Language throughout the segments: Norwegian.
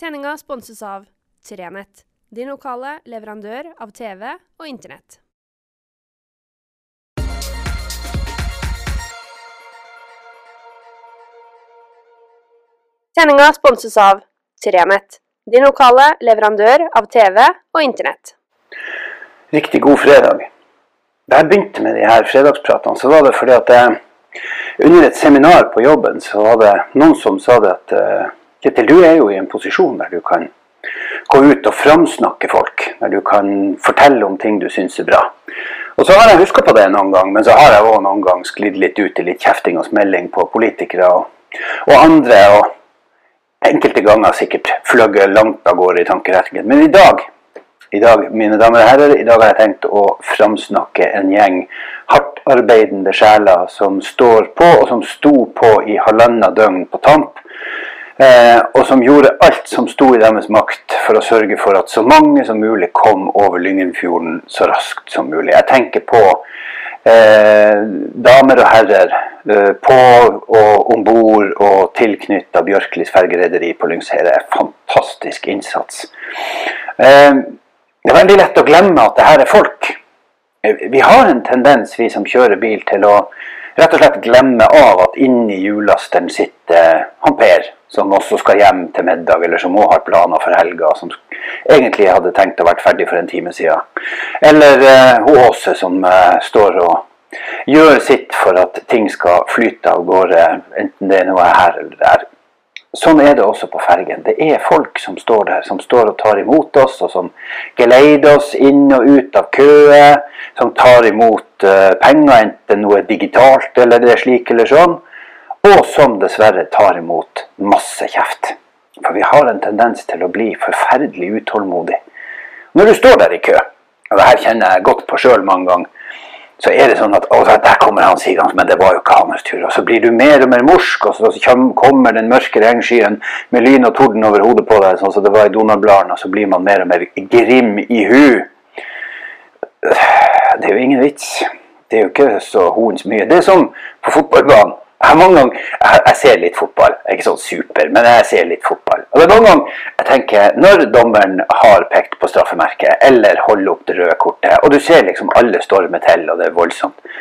Sendinga sponses av Trenett, din lokale leverandør av TV og Internett. Sendinga sponses av Trenett, din lokale leverandør av TV og Internett. Riktig god fredag. Da jeg begynte med de her fredagspratene, så var det fordi at jeg, under et seminar på jobben så var det noen som sa det at eh, Kjetil, du er jo i en posisjon der du kan gå ut og framsnakke folk. Der du kan fortelle om ting du syns er bra. Og så har jeg huska på det noen gang, men så har jeg òg noen gang sklidd litt ut i litt kjefting og smelling på politikere og, og andre. Og enkelte ganger sikkert fløyet langt av gårde i tankeretningen. Men i dag, i dag, mine damer og herrer, i dag har jeg tenkt å framsnakke en gjeng hardtarbeidende sjeler som står på, og som sto på i halvannet døgn på tamp. Eh, og som gjorde alt som sto i deres makt for å sørge for at så mange som mulig kom over Lyngenfjorden så raskt som mulig. Jeg tenker på eh, damer og herrer eh, på og om bord og tilknytta Bjørklis fergerederi på Lyngseidet. Fantastisk innsats. Eh, det er veldig lett å glemme at det her er folk. Eh, Vi har en tendens, vi som kjører bil, til å rett og slett glemme av at inni hjullasteren sitter han Per, som også skal hjem til middag, eller som òg har planer for helga, som egentlig hadde tenkt å vært ferdig for en time siden. Eller eh, hun Åse, som eh, står og gjør sitt for at ting skal flyte av gårde, enten det er noe her eller der. Sånn er det også på fergen. Det er folk som står der, som står og tar imot oss, og som geleider oss inn og ut av køer, som tar imot eh, penger, enten noe digitalt eller det er slik eller sånn, og som dessverre tar imot masse kjeft. For vi har en tendens til å bli forferdelig utålmodig. Når du står der i kø, og det her kjenner jeg godt på sjøl mange ganger, så er det sånn at å, der kommer han sigende, men det var jo ikke hans tur. Og så blir du mer og mer morsk, og så kommer den mørke regnskyen med lyn og torden over hodet på deg, sånn som det var i Donald-bladene, og så blir man mer og mer grim i hu. Det er jo ingen vits. Det er jo ikke så horns mye. Det er som på fotballbanen. Jeg, mange ganger, jeg, jeg ser litt fotball. Jeg er ikke sånn super, men jeg ser litt fotball. Og det er noen ganger jeg tenker, når dommeren har pekt på straffemerket, eller holder opp det røde kortet, og du ser liksom alle stormer til, og det er voldsomt,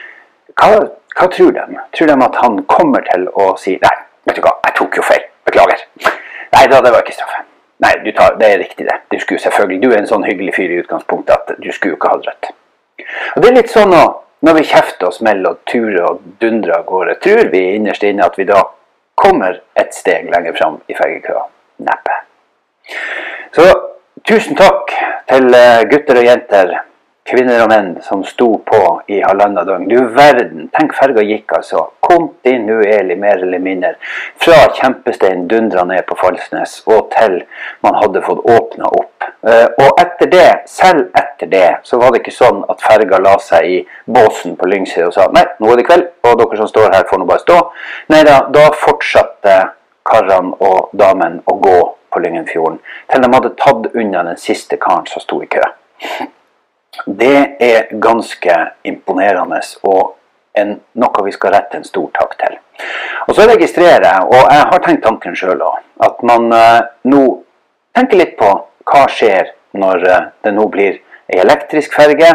hva, hva tror de? Tror de at han kommer til å si Nei, vet du hva, jeg tok jo feil. Beklager. Nei da, det var ikke straffe. Nei, tar, det er riktig det. Du skulle selvfølgelig, du er en sånn hyggelig fyr i utgangspunktet at du skulle jo ikke hatt rødt. Og det er litt sånn nå, når vi kjefter og smeller og turer og dundrer av gårde, tror vi innerst inne at vi da kommer et steg lenger fram i fergekøa. Neppe. Så tusen takk til eh, gutter og jenter, kvinner og menn som sto på i halvannet døgn. Du verden, tenk ferga gikk altså kontinuerlig, mer eller mindre, fra Kjempestein dundra ned på Falsnes og til man hadde fått åpna opp. Eh, Og etter det, selv etter det, så var det ikke sånn at ferga la seg i båsen på Lyngsøy og sa nei, nå er det kveld, og dere som står her får nå bare stå. Nei da, da fortsatte karene og damen å gå på Lyngenfjorden til de hadde tatt unna den siste karen som sto i kø. Det er ganske imponerende og en, noe vi skal rette en stor takk til. Og så registrerer jeg, og jeg har tenkt tanken sjøl òg, at man eh, nå tenker litt på hva skjer når eh, det nå blir ei elektrisk ferge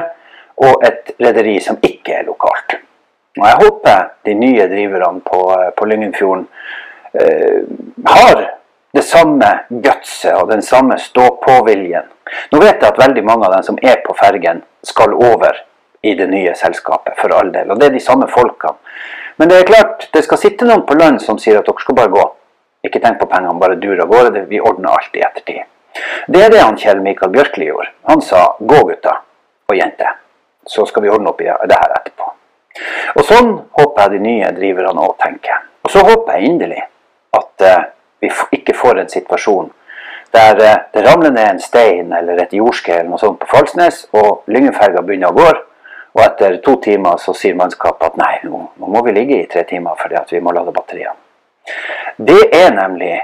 og et rederi som ikke er lokalt. Og jeg håper de nye driverne på, eh, på Lyngenfjorden eh, har det samme gutset og den samme stå-på-viljen. Nå vet jeg at veldig mange av dem som er på fergen, skal over i det nye selskapet, for all del. Og det er de samme folkene. Men det er klart, det skal sitte noen på lønn som sier at dere skal bare gå. Ikke tenk på pengene, bare dur av gårde. Vi ordner alt i ettertid. Det er det han Kjell Mikael Bjørkli gjorde. Han sa 'gå, gutta og jenter'. Så skal vi ordne opp i det her etterpå. Og sånn håper jeg de nye driverne òg tenker. Og så håper jeg inderlig eh, vi ikke får en situasjon der eh, det ramler ned en stein eller et jordskred eller noe sånt på Falsnes, og Lyngenferga begynner å gå, og etter to timer så sier mannskapet at nei, nå, nå må vi ligge i tre timer fordi vi må lade batteriene. Det er nemlig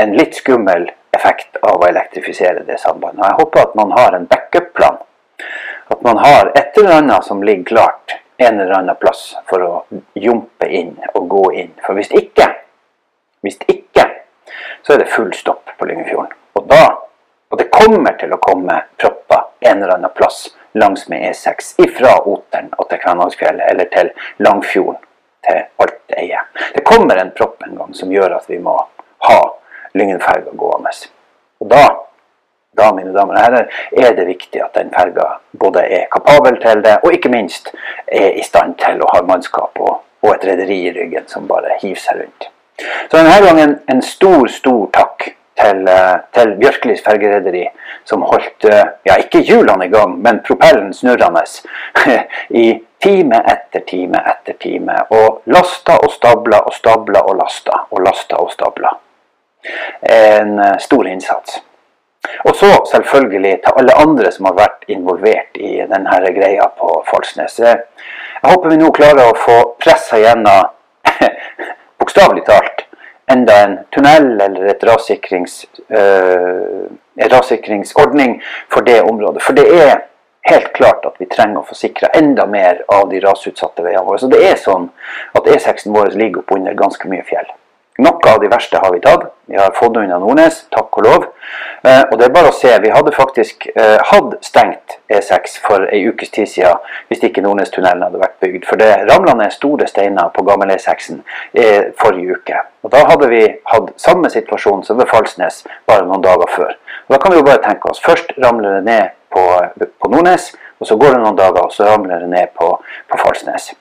en litt skummel effekt av å elektrifisere det sambandet. Jeg håper at man har en backup-plan. At man har et eller annet som ligger klart en eller annen plass for å jumpe inn og gå inn. For hvis ikke, hvis ikke, så er det full stopp på Lyngefjorden. da, og det kommer til å komme propper en eller annen plass langs med E6 ifra Oteren og til Kvænangsfjellet eller til Langfjorden til Alteie. Det kommer en propp en gang som gjør at vi må ha Lyngenferga gående. Og da, da, mine damer og herrer, er det viktig at den ferga både er kapabel til det, og ikke minst er i stand til å ha mannskap og, og et rederi i ryggen som bare hiver seg rundt. Så denne gangen en stor, stor takk til, eh, til Bjørklis fergerederi, som holdt eh, ja, ikke hjulene i gang, men propellen snurrende i time etter time etter time. Og lasta og stabla og stabla og lasta og lasta og stabla. En eh, stor innsats. Og så selvfølgelig til alle andre som har vært involvert i denne greia på Falsnes. Jeg håper vi nå klarer å få pressa gjennom, bokstavelig talt, enda en tunnel eller et rasesikrings, uh, en rassikringsordning for det området. For det er helt klart at vi trenger å få sikra enda mer av de rasutsatte veiene våre. Så det er sånn at E6-en vår ligger oppunder ganske mye fjell. Noe av de verste har vi tatt. Vi har fått unna Nordnes, takk og lov. Eh, og det er bare å se, Vi hadde faktisk eh, hatt stengt E6 for ei ukes tid siden hvis ikke Nordnestunnelen hadde vært bygd. For det ramla ned store steiner på gammel E6-en eh, forrige uke. Og Da hadde vi hatt samme situasjon som ved Falsnes bare noen dager før. Og Da kan vi jo bare tenke oss, Først ramler det ned på, på Nordnes, og så går det noen dager, og så ramler det ned på, på Falsnes.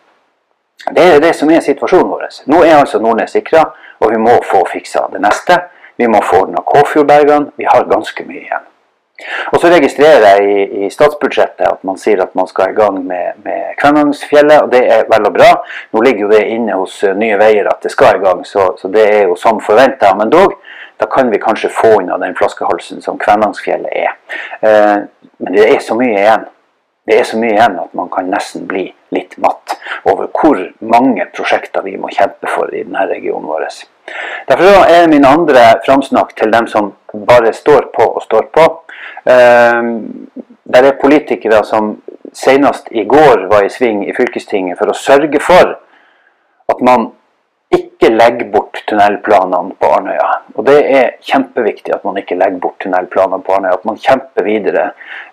Det er det som er situasjonen vår. Nå er altså Nordnes sikra, og vi må få fiksa det neste. Vi må få ordna Kåfjordbergene. Vi har ganske mye igjen. Og så registrerer jeg i, i, statsbudsjettet at man sier at man skal i gang med, med Kvænangsfjellet, og det er vel og bra. Nå ligger jo det inne hos uh, Nye Veier at det skal i gang, så, så det er jo som forventa. Men dog, da kan vi kanskje få unna den flaskehalsen som Kvænangsfjellet er. Eh, men det er så mye igjen. Det er så mye igjen at man kan nesten bli litt matt over hvor mange prosjekter vi må kjempe for i denne regionen vår. Derfor er min andre framsnakk til dem som bare står på og står på. Uh, der er politikere som senest i går var i sving i fylkestinget for å sørge for at man ikke legge bort tunnelplanene på Arnøya. Og Det er kjempeviktig at man ikke legger bort tunnelplanene på Arnøya. At man kjemper videre.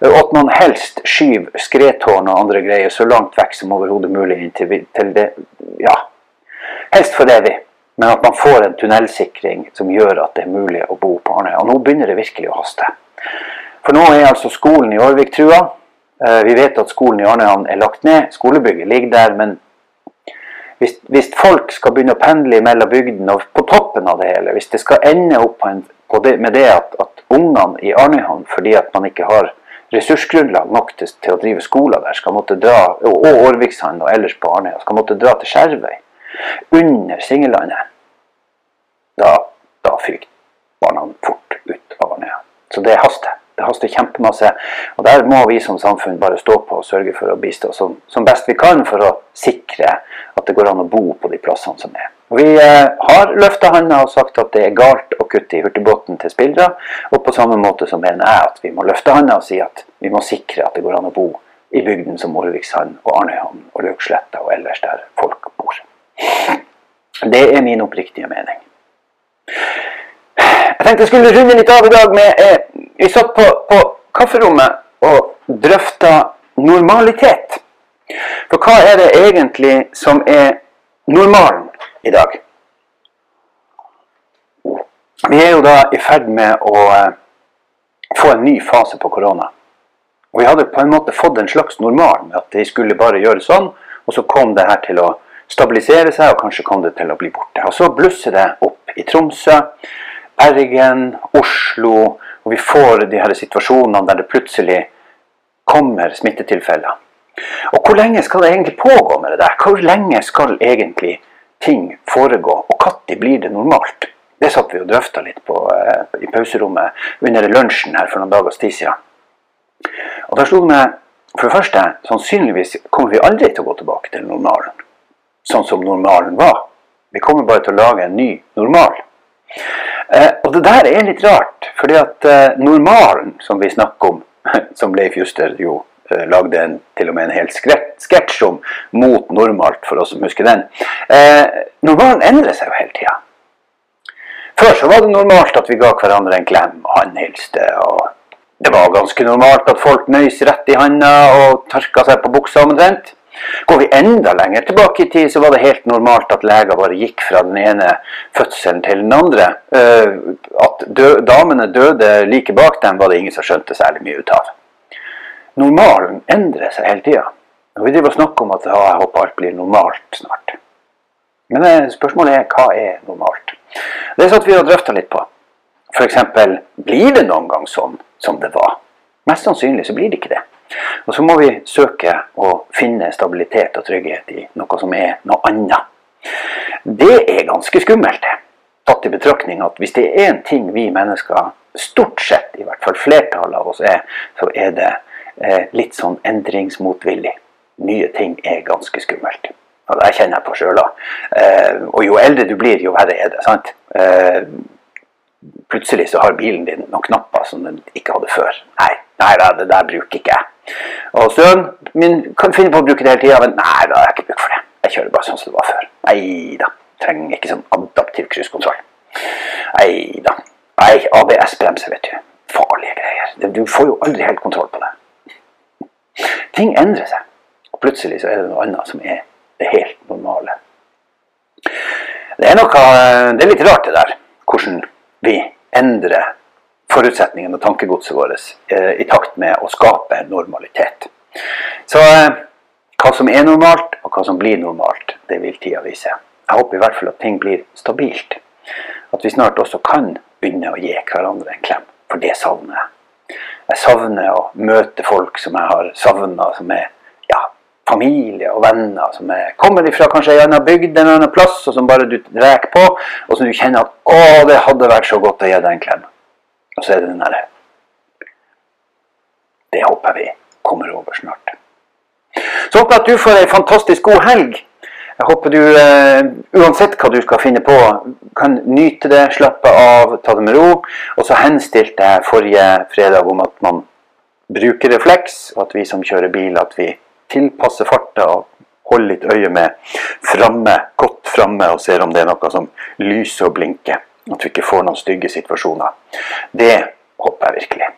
Og at man helst skyver skredtårn og andre greier så langt vekk som overhodet mulig inntil til det Ja, helst for evig. Men at man får en tunnelsikring som gjør at det er mulig å bo på Arnøya. Og nå begynner det virkelig å haste. For nå er altså skolen i Årvik trua. Eh, vi vet at skolen i Arnøya er lagt ned. Skolebygget ligger der, men hvis, hvis, folk skal begynne å pendle mellom bygdene, og på toppen av det hele, hvis det skal ende opp det, med det at, at ungene i Arnøyhamn, fordi at man ikke har ressursgrunnlag nok til, til, å drive skoler der, skal måtte dra, og, og Årviksand og ellers på Arnøya, skal måtte dra til Skjervøy under Singelandet, da, da fyker barna fort ut av Arnøya. Så det haster. Det haster kjempemasse. Og der må vi som samfunn bare stå på og sørge for å bistå som, som best vi kan for å sikre at det går an å bo på de plassene som er. Og vi eh, har løfta handa og sagt at det er galt å kutte i hurtigbåten til spillere. Og på samme måte så mener jeg at vi må løfte handa og si at vi må sikre at det går an å bo i bygden som Årviksand og Arnøyhamn og Løksletta og ellers der folk bor. Det er min oppriktige mening. Jeg tenkte jeg skulle runde litt av i dag med eh, Vi satt på, på kafferommet og drøfta normalitet. For hva er det egentlig som er normalen i dag? Vi er jo da i ferd med å eh, få en ny fase på korona. Og vi hadde på en måte fått en slags normal med at de skulle bare gjøre sånn, og så kom det her til å stabilisere seg, og kanskje kom det til å bli borte. Og så blusser det opp i Tromsø. Bergen, Oslo, og vi får de her situasjonene der det plutselig kommer smittetilfeller. Og hvor lenge skal det egentlig pågå med det der? Hvor lenge skal egentlig ting foregå? Og når blir det normalt? Det satt vi og drøfta litt på eh, i pauserommet under lunsjen her for noen dagers tid siden. Og da slo det meg for det første sannsynligvis kommer vi aldri til å gå tilbake til normalen. Sånn som normalen var. Vi kommer bare til å lage en ny normal. Eh, og det der er litt rart, fordi at eh, normalen som vi snakker om, som Leif Juster jo eh, lagde en, til og med en hel sketsj om, mot normalt, for oss som husker den Normalen endrer seg jo hele tida. Før så var det normalt at vi ga hverandre en klem, og han hilste. og Det var ganske normalt at folk nøys rett i handa og tørka seg på buksa omtrent. Går vi enda lenger tilbake i tid, så var det helt normalt at leger bare gikk fra den ene fødselen til den andre. Eh, At dø damene døde like bak dem, var det ingen som skjønte særlig mye ut av. Normalen endrer seg hele tida. Vi driver og snakker om at ja, jeg håper alt blir normalt snart. Men eh, spørsmålet er hva er normalt? Det er sånn at vi har drøfta litt på. F.eks. blir det noen gang sånn som det var? Mest sannsynlig så blir det ikke det. Og så må vi søke å finne stabilitet og trygghet i noe som er noe annet. Det er ganske skummelt, tatt i betraktning at hvis det er en ting vi mennesker, stort sett i hvert fall flertallet av oss er, så er det eh, litt sånn endringsmotvillig. Nye ting er ganske skummelt. Og det kjenner jeg på sjøl òg. Eh, og jo eldre du blir, jo verre er det. sant? Eh, plutselig så har bilen din noen knapper som den ikke hadde før. Nei, nei det der bruker ikke jeg. Og sønnen min kan finne på å bruke det hele tida, men nei da, jeg har ikke bruk for det. Jeg kjører bare sånn som det var før. Nei da. Trenger ikke sånn adaptiv cruisekontroll. Nei da. Nei, ABS-bremse, vet du. Farlige greier. Du får jo aldri helt kontroll på det. Ting endrer seg. Og plutselig så er det noe annet som er det helt normale. Det er, noe, det er litt rart det der, hvordan vi endrer forutsetningene og tankegodset vårt eh, i takt med å skape normalitet. Så eh, hva som er normalt, og hva som blir normalt, det vil tida vise. Jeg håper i hvert fall at ting blir stabilt. At vi snart også kan begynne å gi hverandre en klem. For det savner jeg. Jeg savner å møte folk som jeg har savna, som er ja, familie og venner. Som er, kommer fra kanskje en annen bygd en annen plass, og som bare du reker på. Og som du kjenner at 'Å, det hadde vært så godt å gi deg en klem'. Og så er det den derre Det håper vi kommer over snart. Så håper jeg at du får ei fantastisk god helg. Jeg håper du, uh, uansett hva du skal finne på, kan nyte det, slappe av, ta det med ro. Og så henstilte jeg forrige fredag om at man bruker refleks, og at vi som kjører bil, at vi tilpasser farta og holder litt øye med framme, godt framme, og ser om det er noe som lyser og blinker. At vi ikke får noen stygge situasjoner. Det håper jeg virkelig.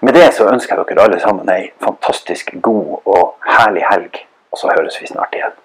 Med det så ønsker jeg dere alle sammen ei fantastisk god og herlig helg, og så høres vi snart igjen.